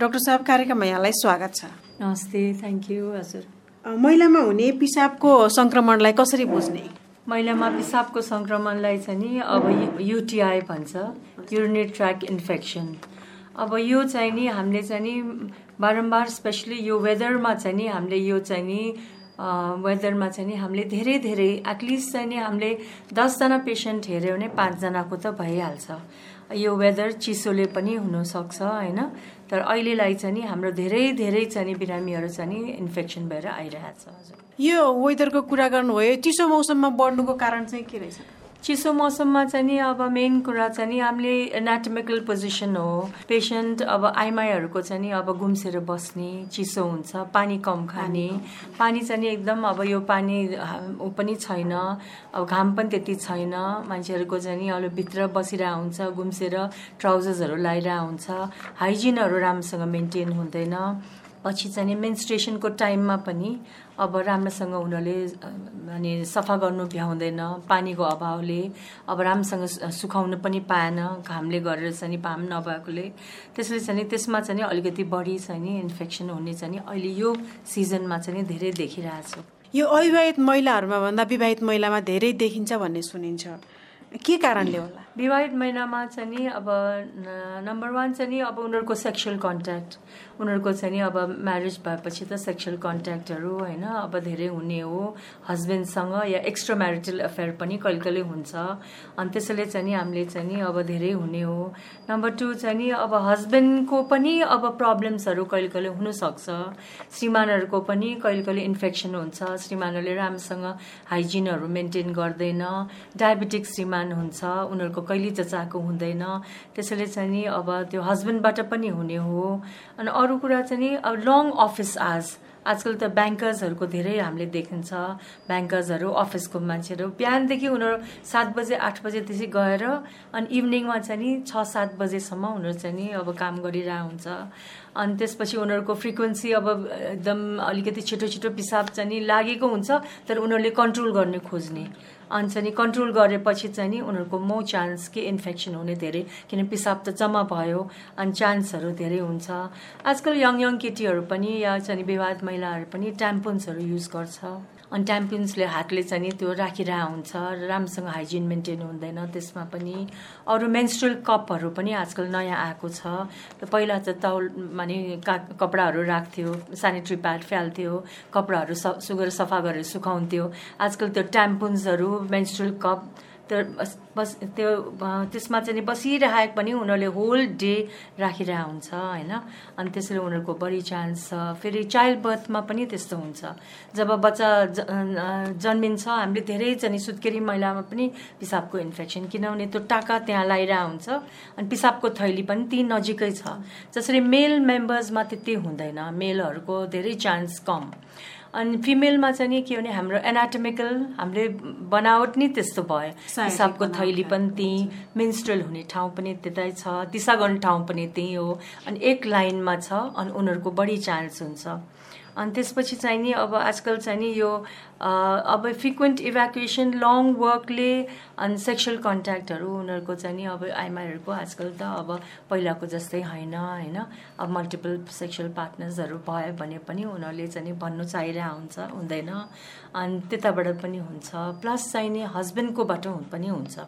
Doctor साहब कार्यक्रममा यहाँलाई स्वागत छ। नमस्ते थ्याङ्क यू हजुर। महिलामा हुने पिसाबको सङ्क्रमणलाई कसरी बुझ्ने? महिलामा पिसाबको सङ्क्रमणलाई चाहिँ नि अब युटिआई भन्छ युरिनेट ट्र्याक इन्फेक्सन अब यो चाहिँ नि हामीले चाहिँ नि बारम्बार स्पेसली यो वेदरमा चाहिँ नि हामीले यो चाहिँ नि वेदरमा चाहिँ नि हामीले धेरै धेरै एटलिस्ट चाहिँ नि हामीले दसजना पेसेन्ट हेऱ्यो भने पाँचजनाको त भइहाल्छ। यो वेदर चिसोले पनि हुनसक्छ होइन? तर अहिलेलाई चाहिँ नि हाम्रो धेरै धेरै चाहिँ नि बिरामीहरू चाहिँ नि इन्फेक्सन भएर आइरहेछ हजुर। यो वेदरको कुरा गर्नुभयो चिसो मौसममा बढ्नुको कारण चाहिँ के रहेछ? चिसो मौसममा चाहिँ नि अब मेन कुरा चाहिँ नि हामीले एनाटमिकल पोजिसन हो। पेसेन्ट अब आइमाईहरूको चाहिँ नि अब गुम्सेर बस्ने चिसो हुन्छ पानी कम खाने। पानी चाहिँ नि एकदम अब यो पानी ऊ पनि छैन। अब घाम पनि त्यति छैन। मान्छेहरूको चाहिँ नि अब भित्र बसिरहेको हुन्छ गुम्सेर ट्राउजर्सहरू लगाइरहेको हुन्छ। हाइजिनहरू राम्रोसँग मेन्टेन हुँदैन। पछि चाहिँ मेन्स्ट्रेसनको टाइममा पनि अब राम्रोसँग उनीहरूले अनि सफा गर्नु भ्याउँदैन पानीको अभावले अब राम्रोसँग सुकाउनु पनि पाएन घामले गरेर चाहिँ पाम नभएकोले। त्यसले चाहिँ त्यसमा चाहिँ अलिकति बढी चाहिँ नि इन्फेक्सन हुने चाहिँ अहिले यो सिजनमा चाहिँ धेरै देखिरहेको छु। यो अविवाहित महिलाहरूमा भन्दा विवाहित महिलामा धेरै देखिन्छ भन्ने सुनिन्छ। के कारणले होला? विवाहित महिनामा चाहिँ नि अब नम्बर वान चाहिँ नि अब उनीहरूको सेक्सुअल कन्ट्याक्ट उनीहरूको चाहिँ नि अब म्यारेज भएपछि त सेक्सुअल कन्ट्याक्टहरू होइन अब धेरै हुने हो। हस्बेन्डसँग या एक्स्ट्रा म्यारिटल अफेयर पनि कहिले कहिले हुन्छ। अनि त्यसैले चाहिँ नि हामीले चाहिँ नि अब धेरै हुने हो। नम्बर टू चाहिँ नि अब हस्बेन्डको पनि अब प्रब्लम्सहरू कहिले कहिले हुनसक्छ। श्रीमानहरूको पनि कहिले कहिले इन्फेक्सन हुन्छ। श्रीमानहरूले राम्रोसँग हाइजिनहरू मेन्टेन गर्दैन। डायबेटिक श्रीमान हुन्छ उनीहरूको कहिले जचाएको हुँदैन। त्यसैले चाहिँ नि अब त्यो हस्बेन्डबाट पनि हुने हो। अनि अरू कुरा चाहिँ नि अब लङ अफिस आज आजकल त ब्याङ्कर्सहरूको धेरै हामीले देखिन्छ। ब्याङ्कर्सहरू अफिसको मान्छेहरू बिहानदेखि उनीहरू सात बजे आठ बजेदेखि गएर अनि इभिनिङमा चाहिँ नि छ सात बजेसम्म उनीहरू चाहिँ नि अब काम गरिरहेको हुन्छ अनि त्यसपछि उनीहरूको फ्रिक्वेन्सी अब एकदम अलिकति छिटो छिटो पिसाब चाहिँ नि लागेको हुन्छ तर उनीहरूले कन्ट्रोल गर्ने खोज्ने। अनि चाहिँ कन्ट्रोल गरेपछि चाहिँ नि उनीहरूको मो चान्स के इन्फेक्सन हुने धेरै किन पिसाब त जम्मा भयो अनि चान्सहरू धेरै हुन्छ। आजकल यङ यङ केटीहरू पनि या चाहिँ विवाद महिलाहरू पनि ट्याम्पोन्सहरू युज गर्छ। अनि ट्याम्पिन्सले हातले चाहिँ नि त्यो राखिरहेको हुन्छ राम्रोसँग हाइजिन मेन्टेन हुँदैन। त्यसमा पनि अरू मेन्स्ट्रुअल कपहरू पनि आजकल नयाँ आएको छ। पहिला त तौल माने का कपडाहरू राख्थ्यो सेनिटरी प्याड फाल्थ्यो कपडाहरू स सुगेर सफा गरेर सुकाउँथ्यो। आजकल त्यो ट्याम्पुन्सहरू मेन्स्ट्रुअल कप त्यो बस त्यो त्यसमा चाहिँ बसिरहेको पनि उनीहरूले होल डे राखिरहेको हुन्छ होइन? अनि त्यसैले उनीहरूको बढी चान्स छ। फेरि चाइल्ड बर्थमा पनि त्यस्तो हुन्छ। जब बच्चा जन्मिन्छ हामीले धेरै चाहिँ सुत्केरी महिलामा पनि पिसाबको इन्फेक्सन किनभने त्यो टाका त्यहाँ लगाइरहेको हुन्छ। अनि पिसाबको थैली पनि ती नजिकै छ। जसरी मेल मेम्बर्समा त्यति हुँदैन। मेलहरूको धेरै चान्स कम। अनि फिमेलमा चाहिँ नि के भने हाम्रो एनाटोमिकल हामीले बनावट नै त्यस्तो भयो। पिसाबको थैली पनि त्यहीँ मेन्स्ट्रल हुने ठाउँ पनि त्यतै छ दिशा गर्ने ठाउँ पनि त्यहीँ हो। अनि एक लाइनमा छ अनि उनीहरूको बढी चान्स हुन्छ। अनि त्यसपछि चाहिँ नि अब आजकल चाहिँ नि यो अब फ्रिक्वेन्ट इभ्याकुएसन लङ वर्कले अनि सेक्सुअल कन्ट्याक्टहरू उनीहरूको चाहिँ नि अब आइमाईहरूको आजकल त अब पहिलाको जस्तै होइन होइन? अब मल्टिपल सेक्सुअल पार्टनर्सहरू भयो भने पनि उनीहरूले चाहिँ नि भन्नु चाहिरहेको हुन्छ हुँदैन। अनि त्यताबाट पनि हुन्छ। प्लस चाहिँ नि हस्बेन्डकोबाट पनि हुन्छ।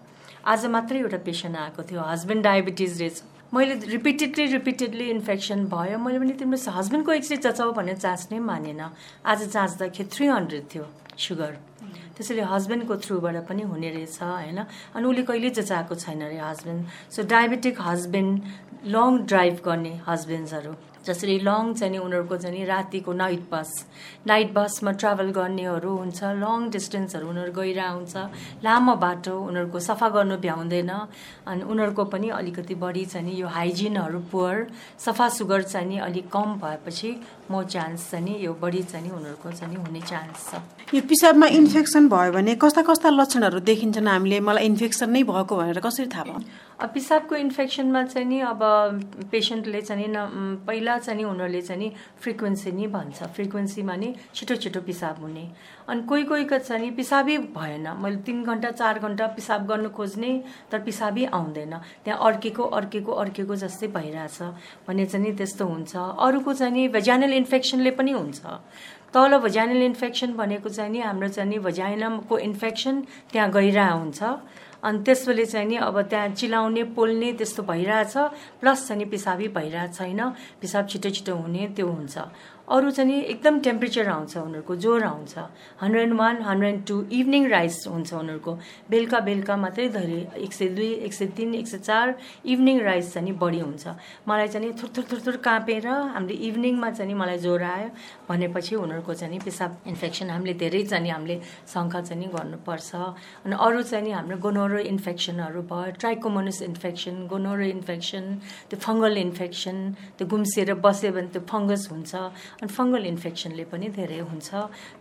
आज मात्रै एउटा पेसेन्ट आएको थियो। हस्बेन्ड डायबिटिज रहेछ। मैले रिपिटेडली रिपिटेडली इन्फेक्सन भयो। मैले पनि तिम्रो हस्बेन्डको एक्सरे जचाउ भनेर जाँच्नै मानेन। आज जाँच्दाखेरि थ्री हन्ड्रेड थियो सुगर त्यसैले हस्बेन्डको थ्रुबाट पनि हुने रहेछ होइन? अनि उसले कहिले जचाएको छैन अरे husband so diabetic husband long drive गर्ने हस्बेन्ड्सहरू जसरी लङ चाहिँ उनीहरूको चाहिँ रातिको नाइट बस नाइट बसमा ट्राभल गर्नेहरू हुन्छ लङ डिस्टेन्सहरू उनीहरू गइरहेको हुन्छ लामो बाटो उनीहरूको सफा गर्नु भ्याउँदैन अनि उनीहरूको पनि अलिकति बढी चाहिँ नि यो हाइजिनहरू पुवर सफा सुगर चाहिँ नि अलिक कम भएपछि म चान्स चाहिँ यो बढी चाहिँ उनीहरूको चाहिँ हुने चान्स छ। यो पिसाबमा इन्फेक्सन भयो भने कस्ता कस्ता लक्षणहरू देखिन्छन् हामीले? मलाई इन्फेक्सन नै भएको भनेर कसरी थाहा अब पिसाबको इन्फेक्सनमा चाहिँ नि अब पेसेन्टले चाहिँ नि पहिला चाहिँ नि उनीहरूले चाहिँ नि फ्रिक्वेन्सी नि भन्छ। फ्रिक्वेन्सीमा नि छिटो छिटो पिसाब हुने। अनि कोही कोहीको चाहिँ नि पिसाबै भएन। मैले तिन घन्टा चार घन्टा पिसाब गर्नु खोज्ने तर पिसाबै आउँदैन। त्यहाँ अर्केको अर्केको अर्केको जस्तै भइरहेछ भने चाहिँ नि त्यस्तो हुन्छ। अरूको चाहिँ नि भेजानल इन्फेक्सनले पनि हुन्छ। तल भजाइनल इन्फेक्सन भनेको चाहिँ नि हाम्रो चाहिँ नि भजाइनमको इन्फेक्सन त्यहाँ गइरहेको हुन्छ। अनि त्यसले चाहिँ नि अब त्यहाँ चिलाउने पोल्ने त्यस्तो भइरहेछ। प्लस चाहिँ नि पिसाबी भइरहेको छैन। पिसाब छिटो छिटो हुने त्यो हुन्छ। अरू चाहिँ एकदम टेम्परेचर आउँछ उनीहरूको ज्वरो आउँछ। Hundred one hundred two evening rise हुन्छ उनीहरूको। बेलुका बेलुका मात्रै धरि एक सय दुई एक सय तिन एक सय चार इभिनिङ राइस चाहिँ बढी हुन्छ। मलाई चाहिँ नि थुर थुर थुर काँपेर हामीले इभिनिङमा चाहिँ मलाई ज्वरो आयो। भनेपछि उनीहरूको चाहिँ पिसाब इन्फेक्सन हामीले धेरै चाहिँ हामीले शङ्का चाहिँ गर्नुपर्छ। अनि अरू चाहिँ हाम्रो गोनोरो इन्फेक्सनहरू भयो ट्राइकोमोनस इन्फेक्सन गोनोरो इन्फेक्सन त्यो फङ्गल इन्फेक्सन त्यो गुम्सिएर बस्यो भने त्यो फङ्गस हुन्छ। अनि फङ्गल इन्फेक्सनले पनि धेरै हुन्छ।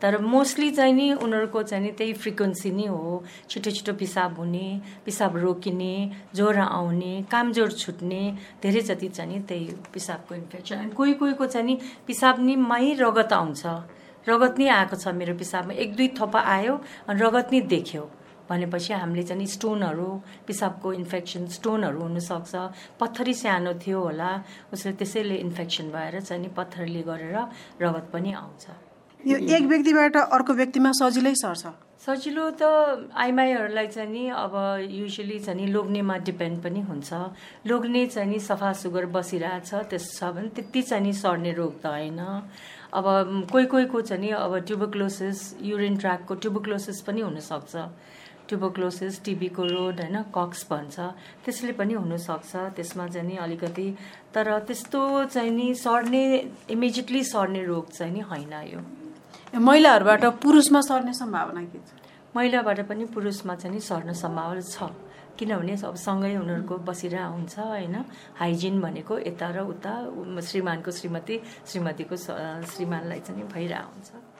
तर मोस्टली चाहिँ नि उनीहरूको चाहिँ नि त्यही फ्रिक्वेन्सी नै हो। छिटो छिटो पिसाब हुने पिसाब रोकिने ज्वरो आउने कामजोर छुट्ने धेरै जति चाहिँ नि त्यही पिसाबको इन्फेक्सन। अनि कोही कोहीको चाहिँ नि पिसाब नि मै रगत आउँछ। रगत नै आएको छ मेरो पिसाबमा। एक दुई थोपा आयो अनि रगत नै देख्यो। भनेपछि हामीले चाहिँ स्टोनहरू पिसाबको इन्फेक्सन स्टोनहरू हुनसक्छ। पत्थरी सानो थियो होला उसले त्यसैले इन्फेक्सन भएर चाहिँ नि पत्थरले गरेर रगत पनि आउँछ। यो एक व्यक्तिबाट अर्को व्यक्तिमा सजिलै सर्छ? सजिलो त आइमाईहरूलाई चाहिँ नि अब युजली चाहिँ नि लोग्नेमा डिपेन्ड पनि हुन्छ। लोग्ने चाहिँ नि सफा सुगर बसिरहेछ त्यस छ भने त्यति चाहिँ नि सर्ने रोग त होइन। अब कोही कोहीको चाहिँ नि अब ट्युबोक्लोसिस युरिन ट्र्याकको ट्युबोक्लोसिस पनि हुनसक्छ। ट्युबोक्लोसिस टिबीको रोड होइन कक्स भन्छ। त्यसले पनि हुनसक्छ। त्यसमा चाहिँ नि अलिकति तर त्यस्तो चाहिँ नि सर्ने इमिजिएटली सर्ने रोग चाहिँ नि होइन यो। महिलाहरूबाट पुरुषमा सर्ने सम्भावना के छ? महिलाबाट पनि पुरुषमा चाहिँ नि सर्न सम्भावना छ। किनभने अब सँगै उनीहरूको बसिरहेको हुन्छ होइन। हाइजिन भनेको यता र उता श्रीमानको श्रीमती श्रीमतीको श्रीमानलाई चाहिँ भइरहेको हुन्छ।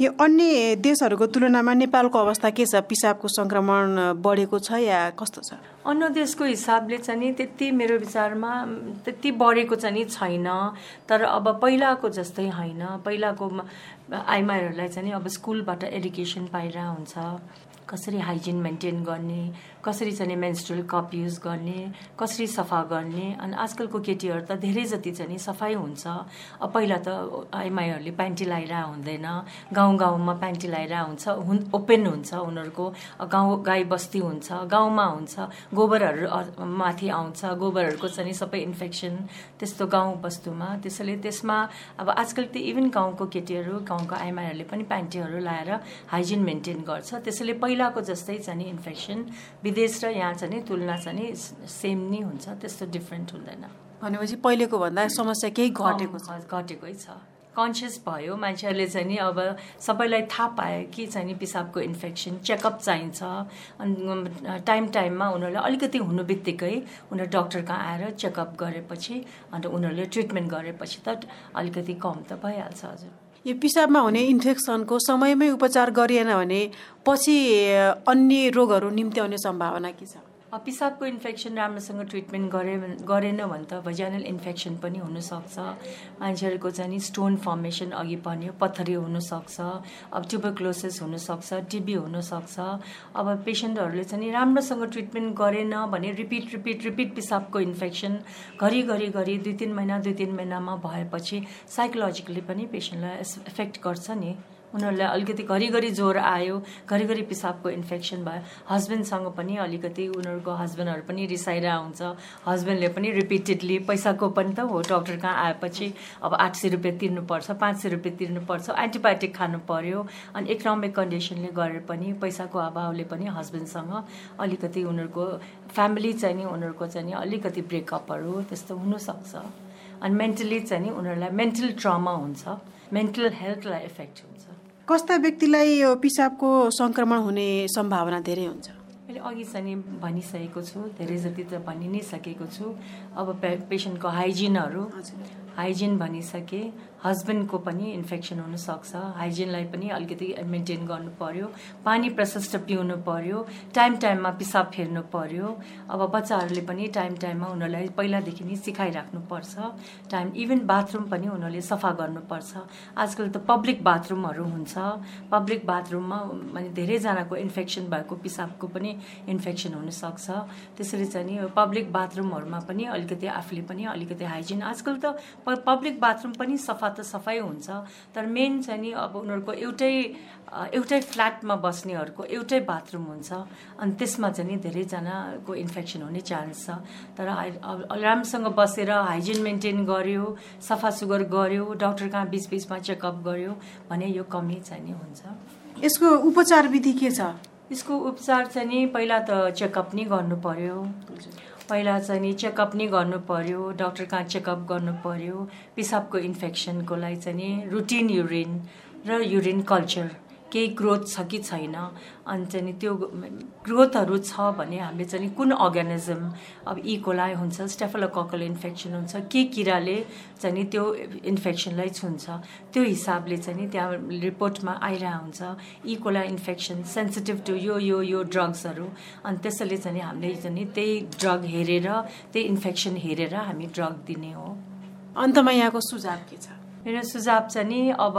यो अन्य देशहरूको तुलनामा नेपालको अवस्था के छ? पिसाबको सङ्क्रमण बढेको छ या कस्तो छ? अन्य देशको हिसाबले चाहिँ त्यति मेरो विचारमा त्यति बढेको चाहिँ छैन। तर अब पहिलाको जस्तै होइन। पहिलाको आइमाईहरूलाई चाहिँ अब स्कुलबाट एडुकेसन पाइरहेको हुन्छ। कसरी हाइजिन मेन्टेन गर्ने? कसरी चाहिँ मेन्स्ट्रुअल कप युज गर्ने कसरी सफा गर्ने अनि आजकलको केटीहरू त धेरै जति चाहिँ सफाइ हुन्छ। पहिला त आइमाईहरूले प्यान्टी लगाइरहेको हुँदैन गाउँ गाउँमा प्यान्टी लगाइरहेको हुन्छ हुन् ओपन हुन्छ उनीहरूको। गाउँ गाई बस्ती हुन्छ गाउँमा हुन्छ गोबरहरू माथि आउँछ गोबरहरूको चाहिँ सबै इन्फेक्सन त्यस्तो गाउँ वस्तुमा त्यसैले त्यसमा अब आजकल त इभन गाउँको केटीहरू गाउँको आइमाईहरूले पनि प्यान्टीहरू लगाएर हाइजिन मेन्टेन गर्छ। त्यसैले पहिलाको जस्तै चाहिँ इन्फेक्सन विदेश र यहाँ चाहिँ नि तुलना चाहिँ नि सेम नै हुन्छ त्यस्तो डिफ्रेन्ट हुँदैन। भनेपछि पहिलेको भन्दा समस्या केही घटेको छ? घटेकै छ। कन्सियस भयो मान्छेहरूले चाहिँ नि अब सबैलाई थाहा पायो कि चाहिँ नि पिसाबको इन्फेक्सन चेकअप चाहिन्छ। अनि टाइम टाइममा उनीहरूलाई अलिकति हुनु बित्तिकै उनीहरू डक्टर कहाँ आएर चेकअप गरेपछि अन्त उनीहरूले ट्रिटमेन्ट गरेपछि त अलिकति कम त भइहाल्छ हजुर। यो पिसाबमा हुने इन्फेक्सनको समयमै उपचार गरिएन भने पछि अन्य रोगहरू निम्ति आउने सम्भावना के छ? पिसाबको इन्फेक्सन राम्रोसँग ट्रिटमेन्ट गरे गरेन भने त भजाइनल इन्फेक्सन पनि हुनसक्छ। मान्छेहरूको चाहिँ स्टोन फर्मेसन अघि पर्ने पत्थरी हुनसक्छ अब ट्युबरक्लोसिस हुनसक्छ टिबी हुनसक्छ। अब पेसेन्टहरूले चाहिँ राम्रोसँग ट्रिटमेन्ट गरेन भने रिपिट रिपिट रिपिट पिसाबको इन्फेक्सन घरिघरि घरि दुई तिन महिना दुई तिन महिनामा भएपछि साइकोलोजिकली पनि पेसेन्टलाई एफेक्ट गर्छ नि। उनीहरूलाई अलिकति घरिघरि ज्वरो आयो घरिघरि पिसाबको इन्फेक्सन भयो। हस्बेन्डसँग पनि अलिकति उनीहरूको हस्बेन्डहरू पनि रिसाइरहेको हुन्छ। हस्बेन्डले पनि रिपिटेडली पैसाको पनि त हो डक्टर कहाँ आएपछि अब आठ सय रुपियाँ तिर्नुपर्छ पाँच सय रुपियाँ तिर्नुपर्छ एन्टिबायोटिक खानु पर्यो अनि इकोनोमिक कन्डिसनले गरेर पनि पैसाको अभावले पनि हस्बेन्डसँग अलिकति उनीहरूको फ्यामिली चाहिँ नि उनीहरूको चाहिँ नि अलिकति ब्रेकअपहरू त्यस्तो हुनसक्छ। अनि मेन्टली चाहिँ नि उनीहरूलाई मेन्टल ट्रमा हुन्छ। मेन्टल हेल्थलाई इफेक्ट हुन्छ। कस्ता व्यक्तिलाई यो पिसाबको सङ्क्रमण हुने सम्भावना धेरै हुन्छ? मैले अघि चाहिँ भनिसकेको छु धेरै जति त भनि नै सकेको छु। अब पे पेसेन्टको हाइजिनहरू। हाइजिन भनिसके हस्बेन्डको पनि इन्फेक्सन हुनसक्छ। हाइजिनलाई पनि अलिकति मेन्टेन गर्नु पर्यो पानी प्रशस्त पिउनु पर्यो टाइम टाइममा पिसाब फेर्नु पर्यो अब बच्चाहरूले पनि टाइम टाइममा उनीहरूलाई पहिलादेखि नै सिकाइराख्नुपर्छ टाइम इभन बाथरुम पनि उनीहरूले सफा गर्नुपर्छ। आजकल त पब्लिक बाथरुमहरू हुन्छ। पब्लिक बाथरुममा माने धेरैजनाको इन्फेक्सन भएको पिसाबको पनि इन्फेक्सन हुनसक्छ। त्यसरी चाहिँ नि पब्लिक बाथरुमहरूमा पनि अलिकति आफूले पनि अलिकति हाइजिन। आजकल त पब्लिक बाथरुम पनि सफा त सफाइ हुन्छ तर मेन चाहिँ नि अब उनीहरूको एउटै एउटै फ्ल्याटमा बस्नेहरूको एउटै बाथरुम हुन्छ अनि त्यसमा चाहिँ नि धेरैजनाको इन्फेक्सन हुने चान्स छ। तर राम्रोसँग बसेर हाइजिन मेन्टेन गर्यो सफा सुग्घर गर्यो डक्टर कहाँ बिच बिचमा चेकअप गर्यो भने यो कमी चाहिँ नि हुन्छ। यसको उपचार विधि के छ? यसको उपचार चाहिँ नि पहिला त चेकअप नै गर्नु पर्यो। पहिला चाहिँ नि चेकअप नै गर्नु पर्यो डक्टर कहाँ चेकअप गर्नु पर्यो पिसाबको इन्फेक्सनको लागि चाहिँ नि रुटिन युरिन र युरिन कल्चर केही ग्रोथ छ कि छैन? अनि चाहिँ त्यो ग्रोथहरू छ भने हामीले चाहिँ कुन अर्ग्यानिजम अब इकोलाई हुन्छ स्टेफलोककल इन्फेक्सन हुन्छ के किराले चाहिँ नि त्यो इन्फेक्सनलाई छुन्छ त्यो हिसाबले चाहिँ नि त्यहाँ रिपोर्टमा आइरहेको हुन्छ। इकोला इन्फेक्सन सेन्सिटिभ टु यो यो यो ड्रग्सहरू अनि त्यसैले चाहिँ हामीले चाहिँ त्यही ड्रग हेरेर त्यही इन्फेक्सन हेरेर हामी ड्रग दिने हो। अन्तमा यहाँको सुझाव के छ? मेरो सुझाव चाहिँ नि अब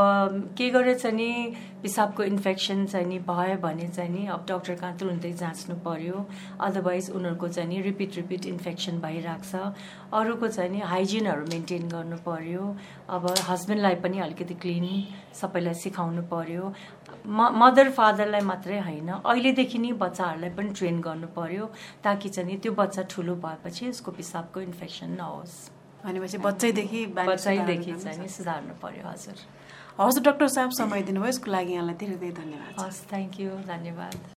के गरेर चाहिँ नि पिसाबको इन्फेक्सन चाहिँ नि भयो भने चाहिँ नि अब डक्टर कहाँ तुरुन्तै जाँच्नु पर्यो। अदरवाइज उनीहरूको चाहिँ नि रिपिट रिपिट इन्फेक्सन भइरहेको छ। अरूको चाहिँ नि हाइजिनहरू मेन्टेन गर्नु पर्यो। अब हस्बेन्डलाई पनि अलिकति क्लिन सबैलाई सिकाउनु पर्यो। म मदर फादरलाई मात्रै होइन अहिलेदेखि नै बच्चाहरूलाई पनि ट्रेन गर्नु पर्यो ताकि चाहिँ त्यो बच्चा ठुलो भएपछि यसको पिसाबको इन्फेक्सन नहोस्। भनेपछि बच्चैदेखि बच्चैदेखि चाहिँ नि सुधार्नु पर्यो हजुर। हवस् डक्टर साहब समय दिनुभयो यसको लागि यहाँलाई धेरै धेरै धन्यवाद। हस् थ्याङ्क यू धन्यवाद।